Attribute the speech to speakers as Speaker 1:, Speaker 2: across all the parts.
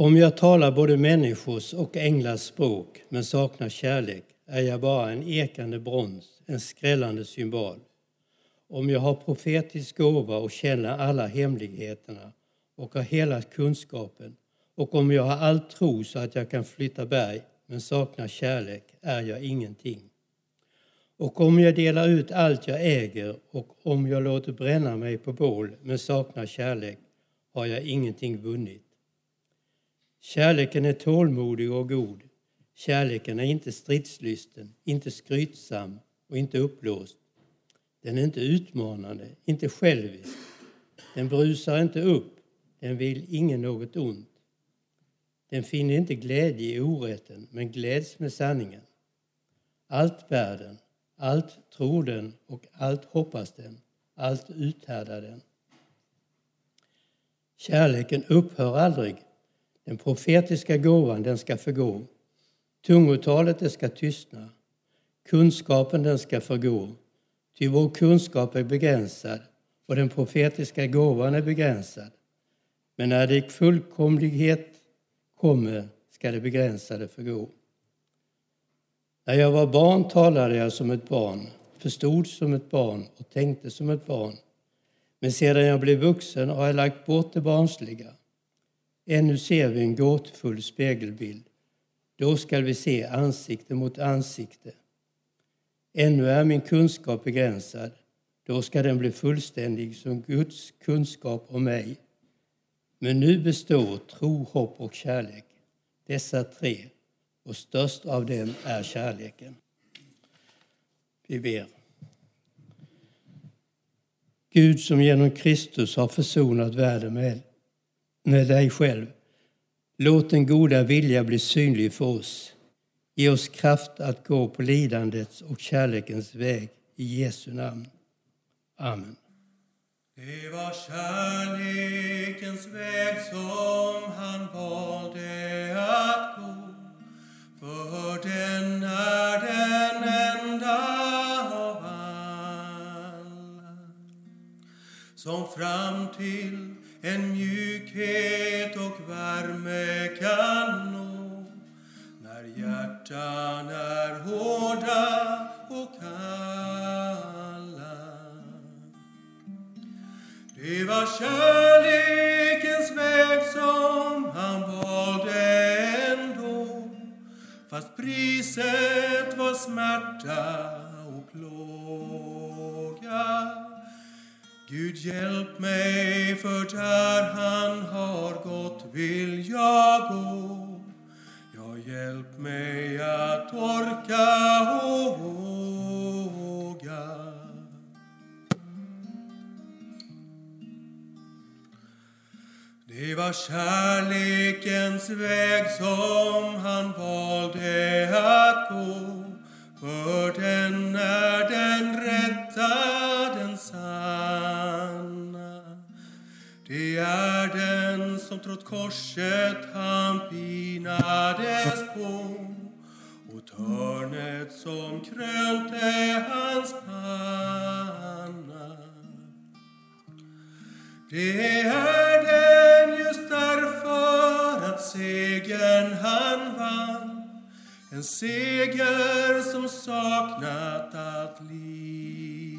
Speaker 1: Om jag talar både människors och änglars språk men saknar kärlek är jag bara en ekande brons, en skrällande symbol. Om jag har profetisk gåva och känner alla hemligheterna och har hela kunskapen och om jag har all tro så att jag kan flytta berg men saknar kärlek är jag ingenting. Och om jag delar ut allt jag äger och om jag låter bränna mig på bål men saknar kärlek har jag ingenting vunnit. Kärleken är tålmodig och god. Kärleken är inte stridslysten, inte skrytsam och inte uppblåst. Den är inte utmanande, inte självisk. Den brusar inte upp, den vill ingen något ont. Den finner inte glädje i orätten, men gläds med sanningen. Allt bär den, allt tror den och allt hoppas den, allt uthärdar den. Kärleken upphör aldrig. Den profetiska gåvan den ska förgå. Tungotalet det ska tystna. Kunskapen den ska förgå. Ty vår kunskap är begränsad och den profetiska gåvan är begränsad. Men när det fullkomlighet kommer ska det begränsade förgå. När jag var barn talade jag som ett barn, förstod som ett barn och tänkte som ett barn. Men sedan jag blev vuxen har jag lagt bort det barnsliga. Ännu ser vi en gåtfull spegelbild. Då skall vi se ansikte mot ansikte. Ännu är min kunskap begränsad. Då ska den bli fullständig som Guds kunskap om mig. Men nu består tro, hopp och kärlek, dessa tre, och störst av dem är kärleken. Vi ber. Gud som genom Kristus har försonat världen med, med dig själv. Låt den goda vilja bli synlig för oss. Ge oss kraft att gå på lidandets och kärlekens väg. I Jesu namn. Amen.
Speaker 2: Det var kärlekens väg som han valde att gå för den är den enda av alla som fram till en mjuk mjukhet och värme kan nå. När hjärtan är hårda och kalla. Det var kärlekens väg som han valde ändå. Fast priset var smärta. Gud hjälp mig, för där han har gått vill jag gå. Ja, hjälp mig att orka och våga. Det var kärlekens väg som han valde att gå för den är den rätta, som trots korset han pinades på och törnet som krönte hans panna. Det är den just därför att segern han vann en seger som saknat allt like.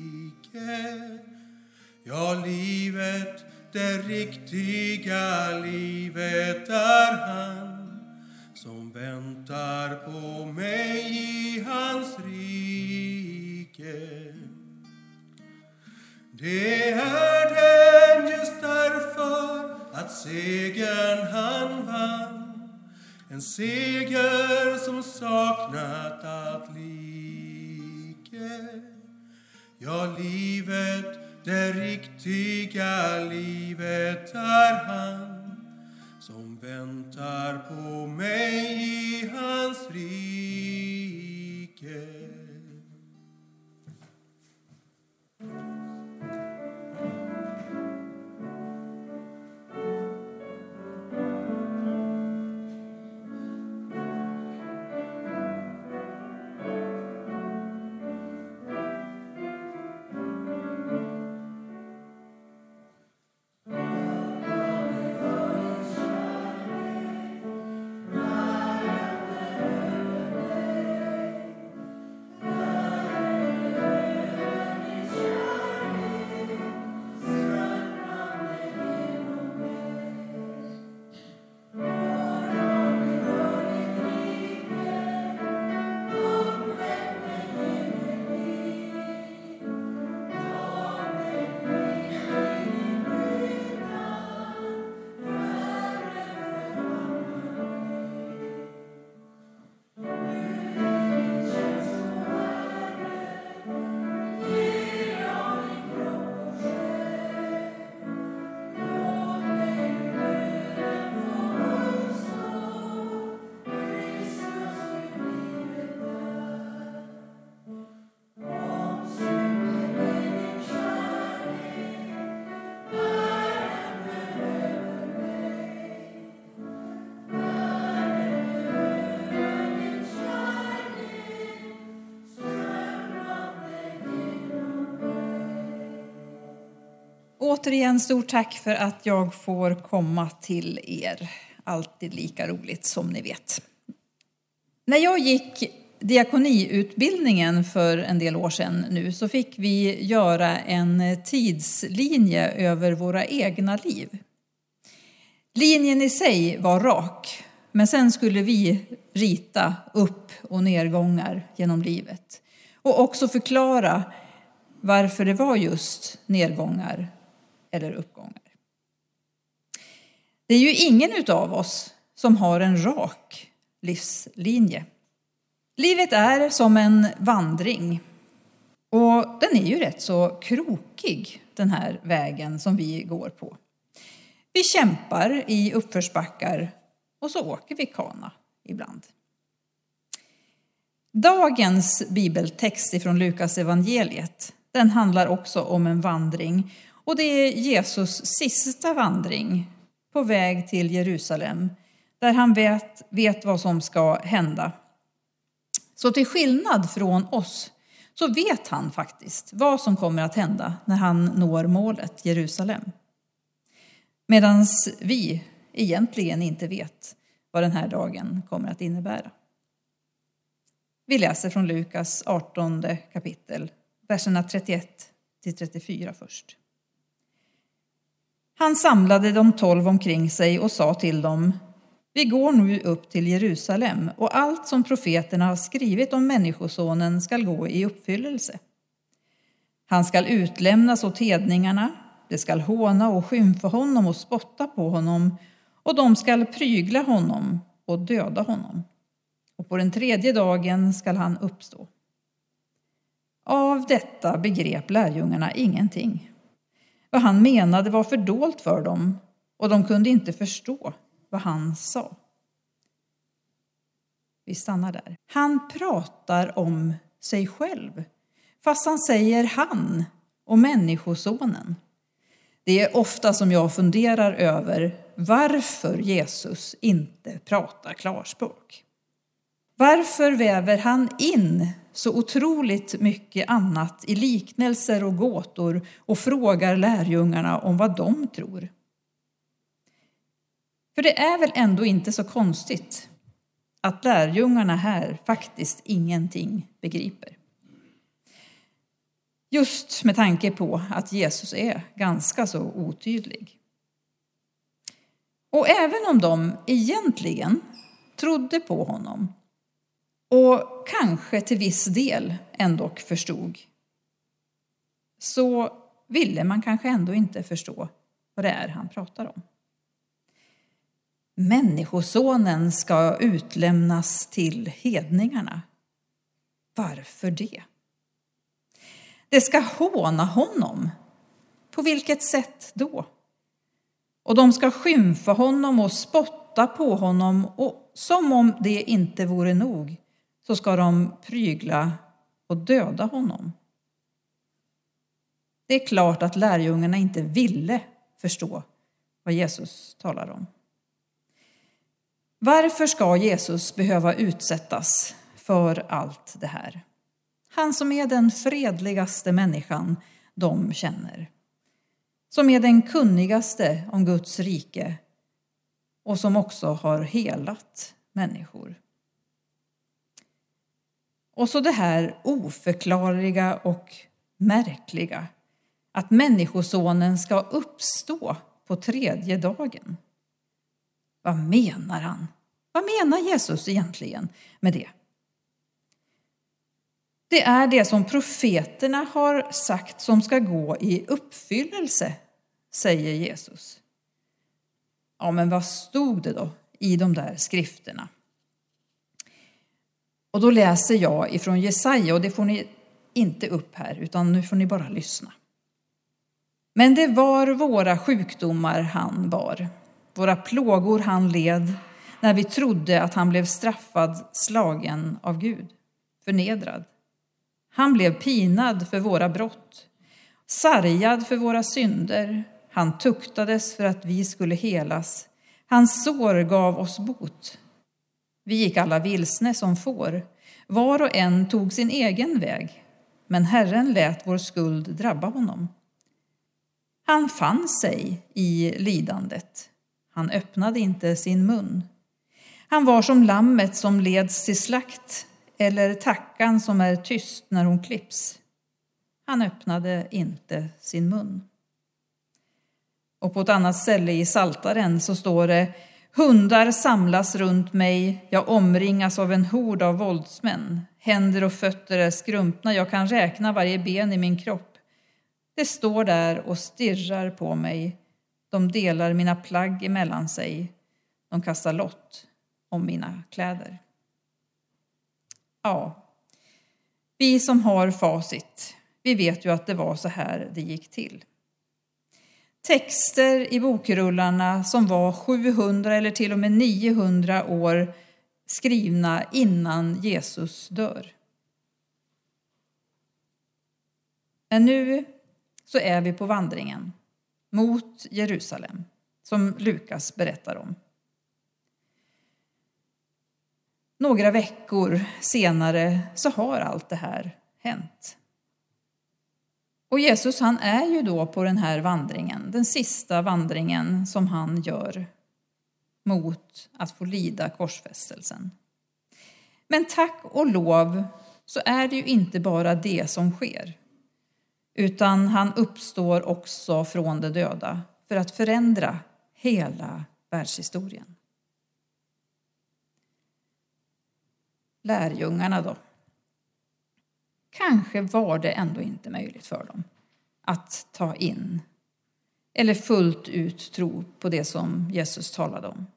Speaker 2: Ja, livet, det riktiga livet är han som väntar på mig i hans rike. Det är den just därför att segern han vann en seger som saknat allt like. Ja, livet, det riktiga livet är han som väntar på mig i hans rike.
Speaker 3: Återigen stort tack för att jag får komma till er. Alltid lika roligt som ni vet. När jag gick diakoniutbildningen för en del år sedan nu så fick vi göra en tidslinje över våra egna liv. Linjen i sig var rak, men sen skulle vi rita upp och nedgångar genom livet och också förklara varför det var just nedgångar eller uppgångar. Det är ju ingen av oss som har en rak livslinje. Livet är som en vandring och den är ju rätt så krokig, den här vägen som vi går på. Vi kämpar i uppförsbackar och så åker vi kana ibland. Dagens bibeltext ifrån Lukas evangeliet, den handlar också om en vandring och det är Jesus sista vandring på väg till Jerusalem där han vet, vet vad som ska hända. Så till skillnad från oss så vet han faktiskt vad som kommer att hända när han når målet Jerusalem. Medan vi egentligen inte vet vad den här dagen kommer att innebära. Vi läser från Lukas 18 kapitel, verserna 31 till 34 först. Han samlade de tolv omkring sig och sa till dem Vi går nu upp till Jerusalem och allt som profeterna har skrivit om Människosonen skall gå i uppfyllelse. Han skall utlämnas åt hedningarna, de skall håna och skymfa honom och spotta på honom och de skall prygla honom och döda honom. Och på den tredje dagen skall han uppstå. Av detta begrep lärjungarna ingenting. Vad han menade var fördolt för dem och de kunde inte förstå vad han sa. Vi stannar där. Han pratar om sig själv, fast han säger han och Människosonen. Det är ofta som jag funderar över varför Jesus inte pratar klarspråk. Varför väver han in så otroligt mycket annat i liknelser och gåtor och frågar lärjungarna om vad de tror? För det är väl ändå inte så konstigt att lärjungarna här faktiskt ingenting begriper. Just med tanke på att Jesus är ganska så otydlig. Och även om de egentligen trodde på honom och kanske till viss del ändå förstod så ville man kanske ändå inte förstå vad det är han pratar om. Människosonen ska utlämnas till hedningarna. Varför det? Det ska håna honom. På vilket sätt då? Och de ska skymfa honom och spotta på honom och som om det inte vore nog så ska de prygla och döda honom. Det är klart att lärjungarna inte ville förstå vad Jesus talar om. Varför ska Jesus behöva utsättas för allt det här? Han som är den fredligaste människan de känner. Som är den kunnigaste om Guds rike och som också har helat människor. Och så det här oförklarliga och märkliga att Människosonen ska uppstå på tredje dagen. Vad menar han? Vad menar Jesus egentligen med det? Det är det som profeterna har sagt som ska gå i uppfyllelse, säger Jesus. Ja, men vad stod det då i de där skrifterna? Och då läser jag ifrån Jesaja och det får ni inte upp här utan nu får ni bara lyssna. Men det var våra sjukdomar han bar, våra plågor han led när vi trodde att han blev straffad, slagen av Gud, förnedrad. Han blev pinad för våra brott, sargad för våra synder. Han tuktades för att vi skulle helas. Hans sår gav oss bot. Vi gick alla vilsne som får. Var och en tog sin egen väg, men Herren lät vår skuld drabba honom. Han fann sig i lidandet. Han öppnade inte sin mun. Han var som lammet som leds till slakt eller tackan som är tyst när hon klipps. Han öppnade inte sin mun. Och på ett annat ställe i Saltaren så står det Hundar samlas runt mig, jag omringas av en hord av våldsmän. Händer och fötter är skrumpna, jag kan räkna varje ben i min kropp. Det står där och stirrar på mig. De delar mina plagg emellan sig. De kastar lott om mina kläder. Ja, vi som har facit, vi vet ju att det var så här det gick till. Texter i bokrullarna som var 700 eller till och med 900 år skrivna innan Jesus dör. Men nu så är vi på vandringen mot Jerusalem, som Lukas berättar om. Några veckor senare så har allt det här hänt. Och Jesus han är ju då på den här vandringen, den sista vandringen som han gör mot att få lida korsfästelsen. Men tack och lov så är det ju inte bara det som sker utan han uppstår också från de döda för att förändra hela världshistorien. Lärjungarna då? Kanske var det ändå inte möjligt för dem att ta in eller fullt ut tro på det som Jesus talade om.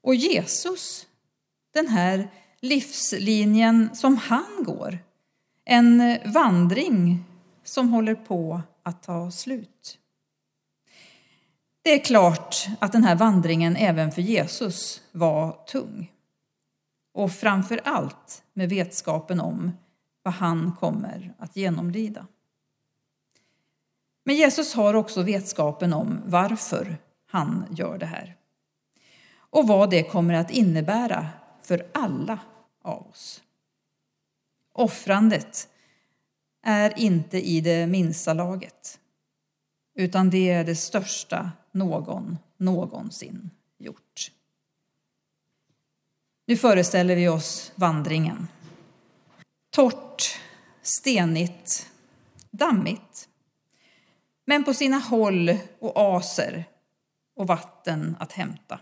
Speaker 3: Och Jesus, den här livslinjen som han går, en vandring som håller på att ta slut. Det är klart att den här vandringen även för Jesus var tung. Och framför allt med vetskapen om vad han kommer att genomlida. Men Jesus har också vetskapen om varför han gör det här. Och vad det kommer att innebära för alla av oss. Offrandet är inte i det minsta laget utan det är det största någon någonsin gjort. Nu föreställer vi oss vandringen. Torrt, stenigt, dammigt men på sina håll oaser och vatten att hämta.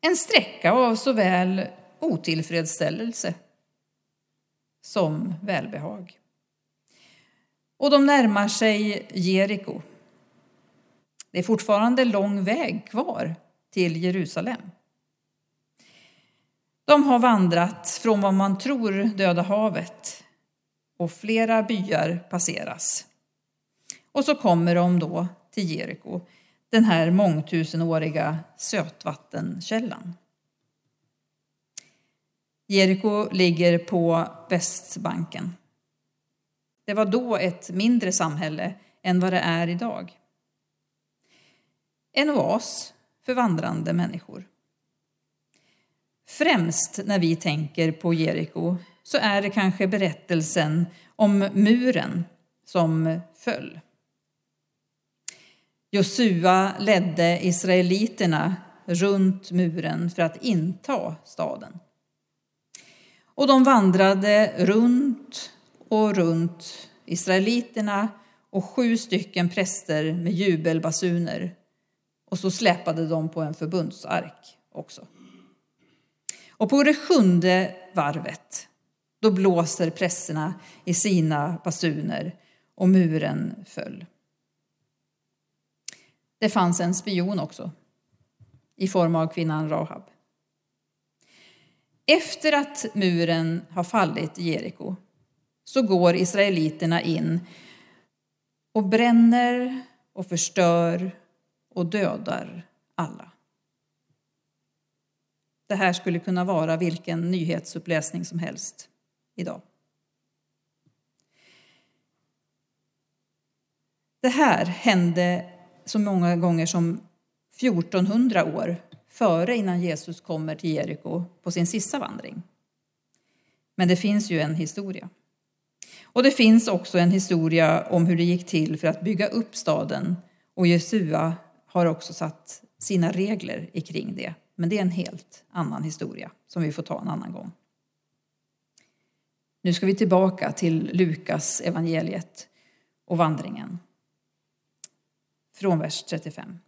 Speaker 3: En sträcka av såväl otillfredsställelse som välbehag. Och de närmar sig Jeriko. Det är fortfarande lång väg kvar till Jerusalem. De har vandrat från vad man tror Döda havet och flera byar passeras. Och så kommer de då till Jeriko, den här mångtusenåriga sötvattenkällan. Jeriko ligger på Västbanken. Det var då ett mindre samhälle än vad det är idag. En oas för vandrande människor. Främst när vi tänker på Jeriko så är det kanske berättelsen om muren som föll. Josua ledde israeliterna runt muren för att inta staden. Och de vandrade runt och runt israeliterna och sju stycken präster med jubelbasuner. Och så släpade de på en förbundsark också. Och på det sjunde varvet, då blåser prästerna i sina basuner och muren föll. Det fanns en spion också, i form av kvinnan Rahab. Efter att muren har fallit i Jeriko så går israeliterna in och bränner och förstör och dödar alla. Det här skulle kunna vara vilken nyhetsuppläsning som helst idag. Det här hände så många gånger som 1400 år före innan Jesus kommer till Jeriko på sin sista vandring. Men det finns ju en historia. Och det finns också en historia om hur det gick till för att bygga upp staden. Och Jesua har också satt sina regler kring det. Men det är en helt annan historia som vi får ta en annan gång. Nu ska vi tillbaka till Lukas evangeliet och vandringen. Från vers 35.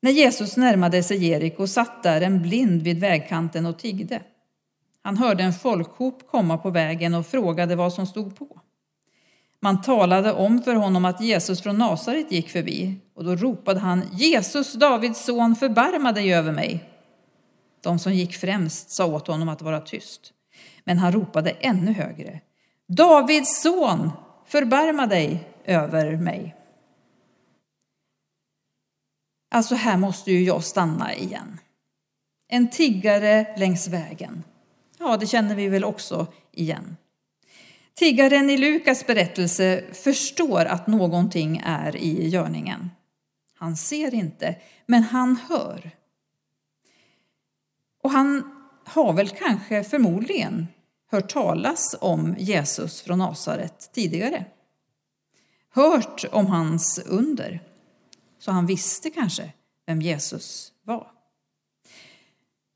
Speaker 3: När Jesus närmade sig Jeriko satt där en blind vid vägkanten och tiggde. Han hörde en folkhop komma på vägen och frågade vad som stod på. Man talade om för honom att Jesus från Nasaret gick förbi och då ropade han Jesus, Davids son, förbarma dig över mig. De som gick främst sa åt honom att vara tyst, men han ropade ännu högre. Davids son, förbarma dig över mig. Alltså här måste ju jag stanna igen. En tiggare längs vägen. Ja, det känner vi väl också igen. Tiggaren i Lukas berättelse förstår att någonting är i görningen. Han ser inte, men han hör. Och han har väl kanske förmodligen hört talas om Jesus från Nasaret tidigare. Hört om hans under. Så han visste kanske vem Jesus var.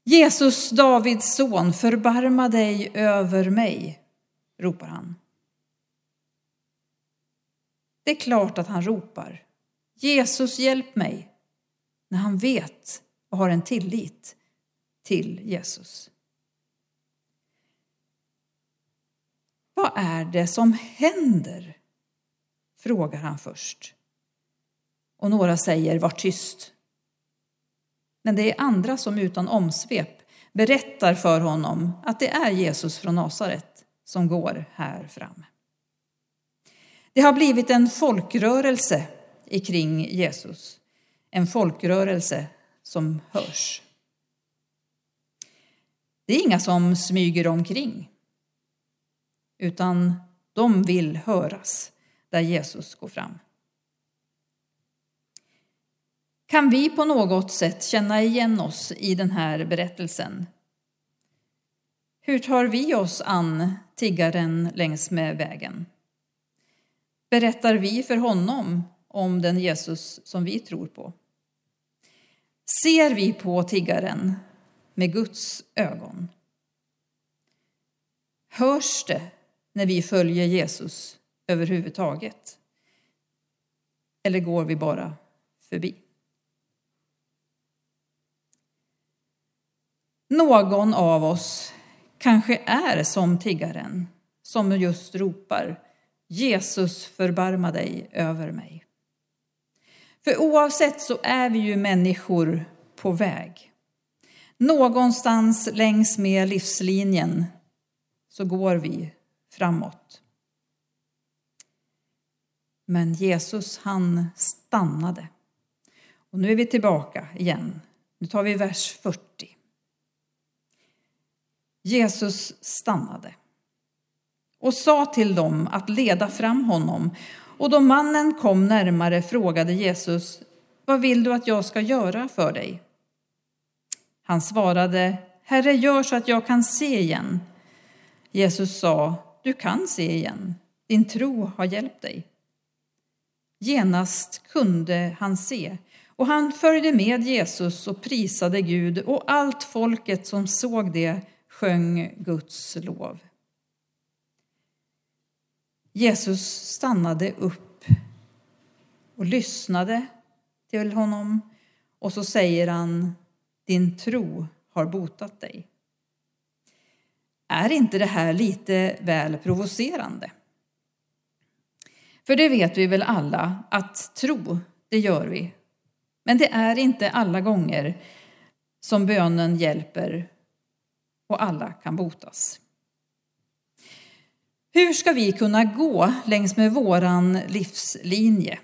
Speaker 3: Jesus, Davids son, förbarma dig över mig, ropar han. Det är klart att han ropar Jesus, hjälp mig, när han vet och har en tillit till Jesus. Vad är det som händer? frågar han först. Och några säger var tyst. Men det är andra som utan omsvep berättar för honom att det är Jesus från Nasaret som går här fram. Det har blivit en folkrörelse kring Jesus. En folkrörelse som hörs. Det är inga som smyger omkring, utan de vill höras där Jesus går fram. Kan vi på något sätt känna igen oss i den här berättelsen? Hur tar vi oss an tiggaren längs med vägen? Berättar vi för honom om den Jesus som vi tror på? Ser vi på tiggaren med Guds ögon? Hörs det när vi följer Jesus överhuvudtaget? Eller går vi bara förbi? Någon av oss kanske är som tiggaren som just ropar Jesus förbarma dig över mig. För oavsett så är vi ju människor på väg. Någonstans längs med livslinjen så går vi framåt. Men Jesus han stannade. Och nu är vi tillbaka igen. Nu tar vi vers 40. Jesus stannade och sa till dem att leda fram honom. Och då mannen kom närmare frågade Jesus, vad vill du att jag ska göra för dig? Han svarade, Herre, gör så att jag kan se igen. Jesus sa, du kan se igen, din tro har hjälpt dig. Genast kunde han se, och han följde med Jesus och prisade Gud, och allt folket som såg det sjöng Guds lov. Jesus stannade upp och lyssnade till honom och så säger han din tro har botat dig. Är inte det här lite väl provocerande? För det vet vi väl alla att tro, det gör vi. Men det är inte alla gånger som bönen hjälper och alla kan botas. Hur ska vi kunna gå längs med våran livslinje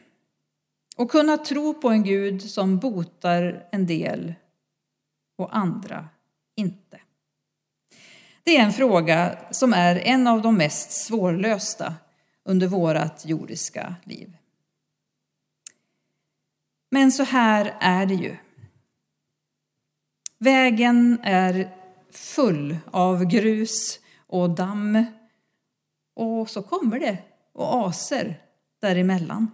Speaker 3: och kunna tro på en Gud som botar en del och andra inte? Det är en fråga som är en av de mest svårlösta under vårt jordiska liv. Men så här är det ju. Vägen är full av grus och damm Och så kommer det oaser däremellan.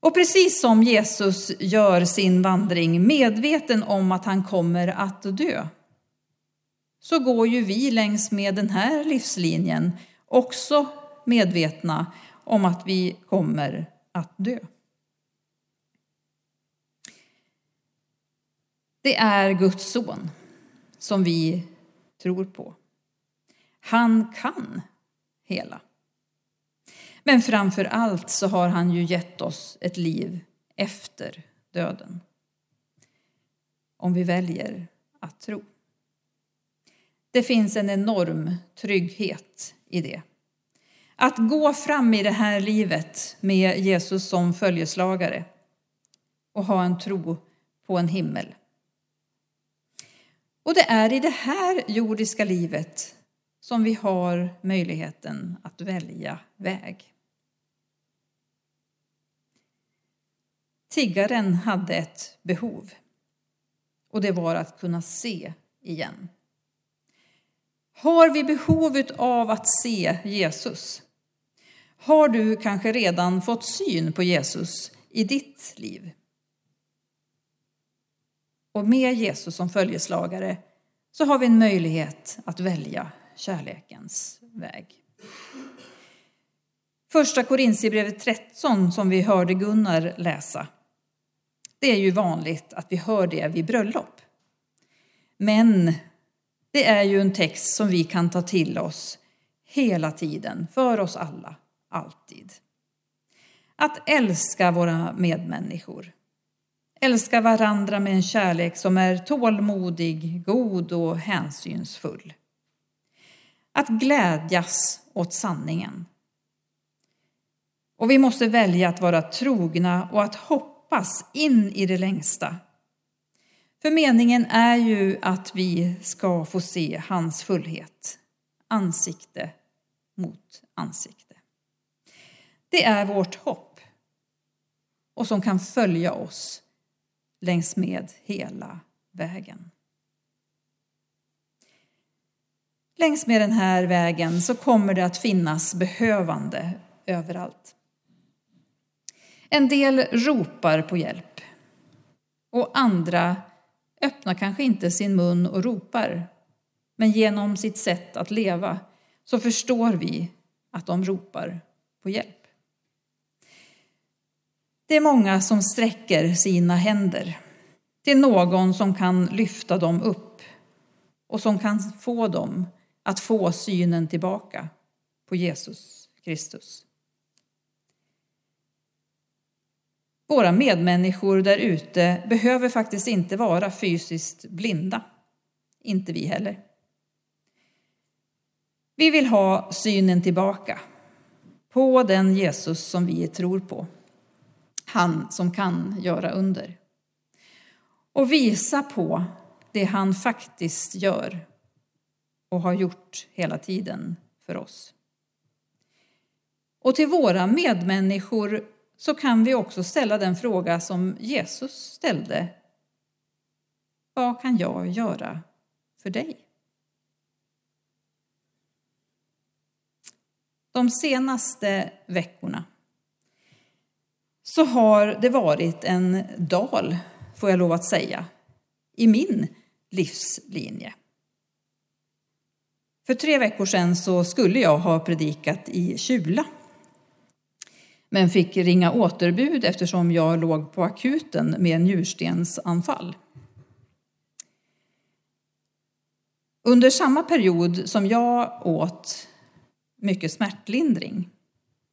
Speaker 3: Och precis som Jesus gör sin vandring medveten om att han kommer att dö så går ju vi längs med den här livslinjen också medvetna om att vi kommer att dö. Det är Guds son som vi tror på. Han kan hela. Men framför allt så har han ju gett oss ett liv efter döden. Om vi väljer att tro. Det finns en enorm trygghet i det. Att gå fram i det här livet med Jesus som följeslagare och ha en tro på en himmel. Och det är i det här jordiska livet som vi har möjligheten att välja väg. Tiggaren hade ett behov och det var att kunna se igen. Har vi behovet av att se Jesus? Har du kanske redan fått syn på Jesus i ditt liv? Och med Jesus som följeslagare så har vi en möjlighet att välja kärlekens väg. Första Korintierbrevet 13 som vi hörde Gunnar läsa. Det är ju vanligt att vi hör det vid bröllop. Men det är ju en text som vi kan ta till oss hela tiden, för oss alla, alltid. Att älska våra medmänniskor. Älska varandra med en kärlek som är tålmodig, god och hänsynsfull. Att glädjas åt sanningen. Och vi måste välja att vara trogna och att hoppas in i det längsta för meningen är ju att vi ska få se hans fullhet, ansikte mot ansikte. Det är vårt hopp och som kan följa oss längs med hela vägen. Längs med den här vägen så kommer det att finnas behövande överallt. En del ropar på hjälp och andra öppnar kanske inte sin mun och ropar, men genom sitt sätt att leva så förstår vi att de ropar på hjälp. Det är många som sträcker sina händer till någon som kan lyfta dem upp och som kan få dem att få synen tillbaka på Jesus Kristus. Våra medmänniskor där ute behöver faktiskt inte vara fysiskt blinda. Inte vi heller. Vi vill ha synen tillbaka på den Jesus som vi tror på. Han som kan göra under. Och visa på det han faktiskt gör och har gjort hela tiden för oss. Och till våra medmänniskor så kan vi också ställa den fråga som Jesus ställde. Vad kan jag göra för dig? De senaste veckorna så har det varit en dal, får jag lov att säga, i min livslinje. För tre veckor sedan så skulle jag ha predikat i Kjula men fick ringa återbud eftersom jag låg på akuten med njurstensanfall. Under samma period som jag åt mycket smärtlindring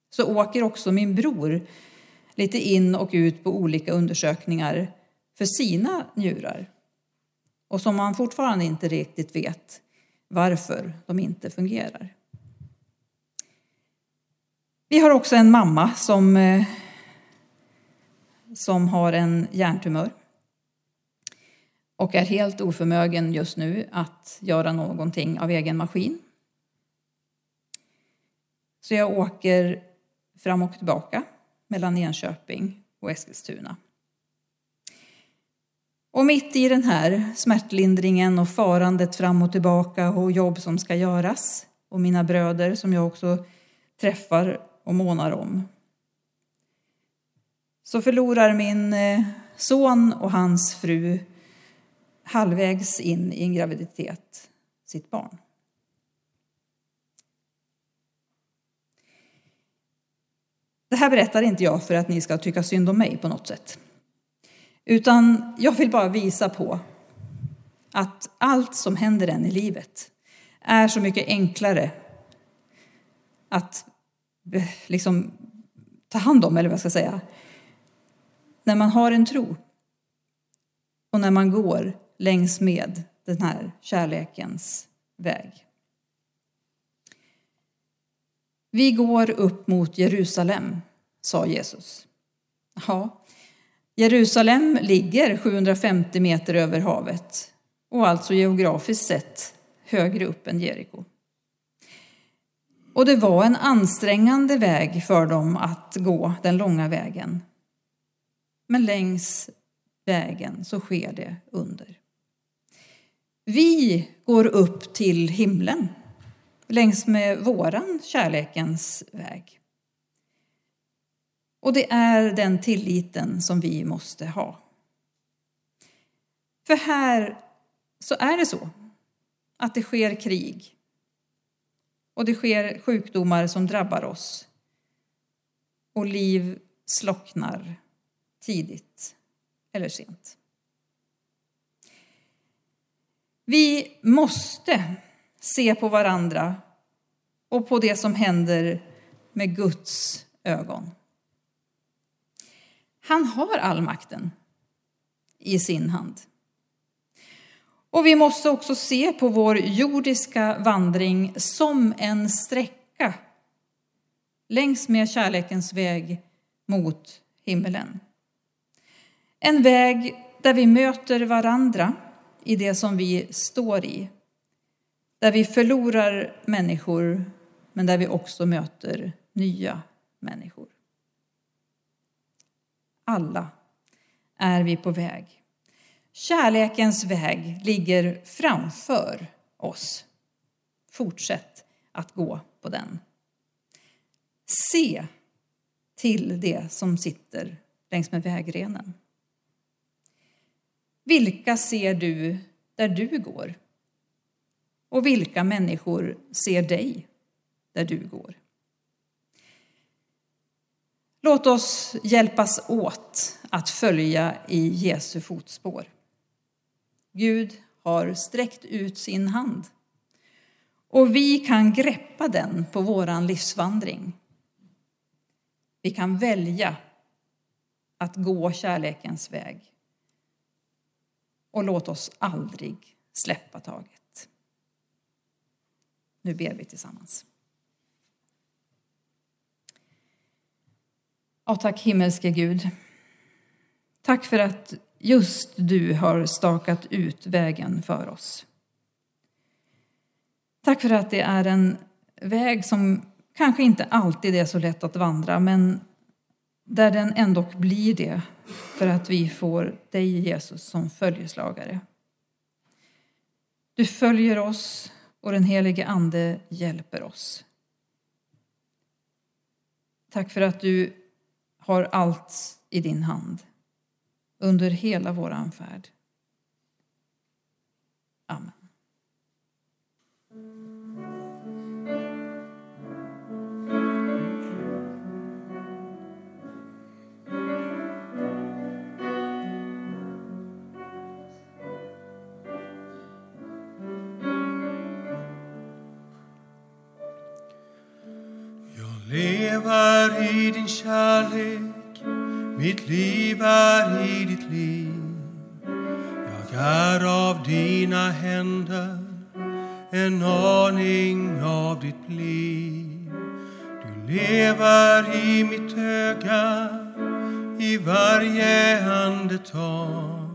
Speaker 3: så åker också min bror lite in och ut på olika undersökningar för sina njurar och som man fortfarande inte riktigt vet varför de inte fungerar. Vi har också en mamma som, eh, som har en hjärntumör och är helt oförmögen just nu att göra någonting av egen maskin. Så jag åker fram och tillbaka mellan Enköping och Eskilstuna. Och mitt i den här smärtlindringen och farandet fram och tillbaka och jobb som ska göras och mina bröder som jag också träffar och månar om. Så förlorar min eh, son och hans fru halvvägs in i en graviditet sitt barn. Det här berättar inte jag för att ni ska tycka synd om mig på något sätt. Utan jag vill bara visa på att allt som händer en i livet är så mycket enklare att eh, liksom ta hand om, eller vad jag ska säga, när man har en tro och när man går längs med den här kärlekens väg. Vi går upp mot Jerusalem, sa Jesus. Ja, Jerusalem ligger 750 meter över havet och alltså geografiskt sett högre upp än Jeriko. Och det var en ansträngande väg för dem att gå den långa vägen. Men längs vägen så sker det under. Vi går upp till himlen längs med våran kärlekens väg. Och det är den tilliten som vi måste ha. För här så är det så att det sker krig och det sker sjukdomar som drabbar oss och liv slocknar tidigt eller sent. Vi måste se på varandra och på det som händer med Guds ögon. Han har all makten i sin hand. Och vi måste också se på vår jordiska vandring som en sträcka längs med kärlekens väg mot himmelen. En väg där vi möter varandra i det som vi står i. Där vi förlorar människor, men där vi också möter nya människor. Alla är vi på väg. Kärlekens väg ligger framför oss. Fortsätt att gå på den. Se till det som sitter längs med vägrenen. Vilka ser du där du går? Och vilka människor ser dig där du går? Låt oss hjälpas åt att följa i Jesu fotspår. Gud har sträckt ut sin hand och vi kan greppa den på våran livsvandring. Vi kan välja att gå kärlekens väg och låt oss aldrig släppa taget. Nu ber vi tillsammans. Ja, tack himmelske Gud. Tack för att just du har stakat ut vägen för oss. Tack för att det är en väg som kanske inte alltid är så lätt att vandra men där den ändå blir det för att vi får dig, Jesus, som följeslagare. Du följer oss och den helige Ande hjälper oss. Tack för att du har allt i din hand under hela vår färd. Amen.
Speaker 2: Lever i din kärlek, mitt liv är i ditt liv. Jag är av dina händer, en aning av ditt liv. Du lever i mitt öga, i varje andetag.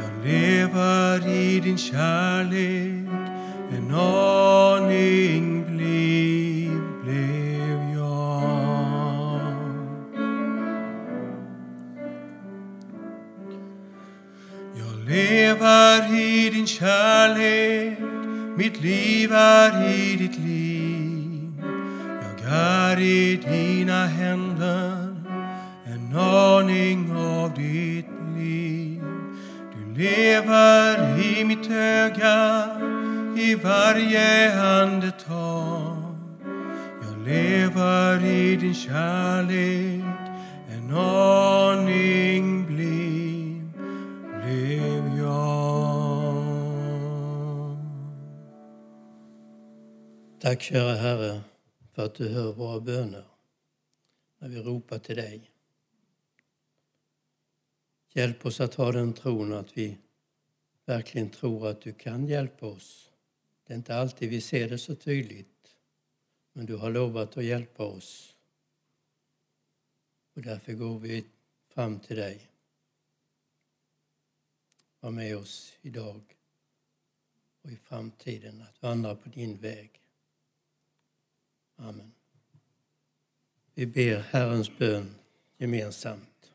Speaker 2: Jag lever i din kärlek, en aning lever i din kärlek, mitt liv är i ditt liv. Jag är i dina händer, en aning av ditt liv. Du lever i mitt öga, i varje andetag. Jag lever i din kärlek, en aning
Speaker 1: Tack kära Herre för att du hör våra böner när vi ropar till dig. Hjälp oss att ha den tron att vi verkligen tror att du kan hjälpa oss. Det är inte alltid vi ser det så tydligt, men du har lovat att hjälpa oss. Och därför går vi fram till dig. Var med oss idag och i framtiden att vandra på din väg. Amen. Vi ber Herrens bön gemensamt.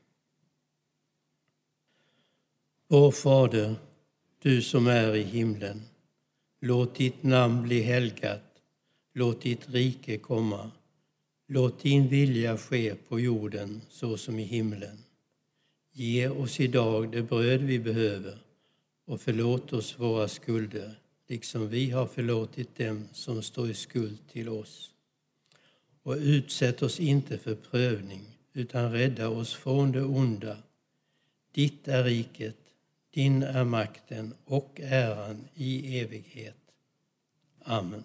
Speaker 1: Vår Fader, du som är i himlen. Låt ditt namn bli helgat. Låt ditt rike komma. Låt din vilja ske på jorden så som i himlen. Ge oss idag det bröd vi behöver och förlåt oss våra skulder liksom vi har förlåtit dem som står i skuld till oss och utsätt oss inte för prövning, utan rädda oss från det onda. Ditt är riket, din är makten och äran i evighet. Amen.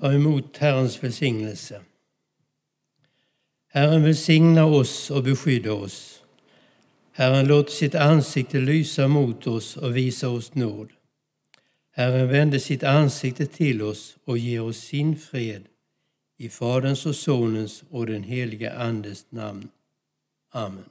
Speaker 1: Ta emot Herrens välsignelse. Herren välsigna oss och beskydda oss. Herren låter sitt ansikte lysa mot oss och visa oss nåd. Herren vände sitt ansikte till oss och ger oss sin fred. I Faderns och Sonens och den helige Andes namn. Amen.